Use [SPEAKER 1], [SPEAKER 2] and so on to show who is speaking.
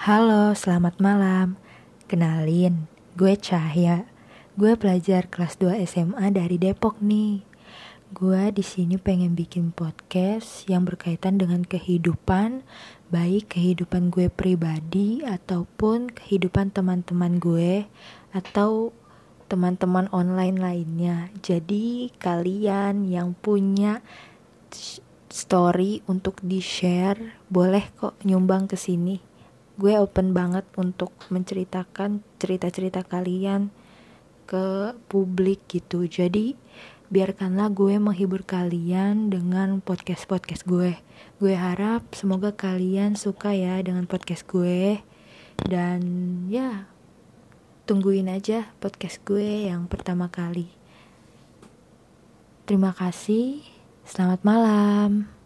[SPEAKER 1] Halo, selamat malam. Kenalin, gue Cahya. Gue pelajar kelas 2 SMA dari Depok nih. Gue di sini pengen bikin podcast yang berkaitan dengan kehidupan, baik kehidupan gue pribadi ataupun kehidupan teman-teman gue atau teman-teman online lainnya. Jadi kalian yang punya story untuk di-share, boleh kok nyumbang ke sini gue open banget untuk menceritakan cerita-cerita kalian ke publik gitu. Jadi biarkanlah gue menghibur kalian dengan podcast-podcast gue. Gue harap semoga kalian suka ya dengan podcast gue. Dan ya tungguin aja podcast gue yang pertama kali. Terima kasih. Selamat malam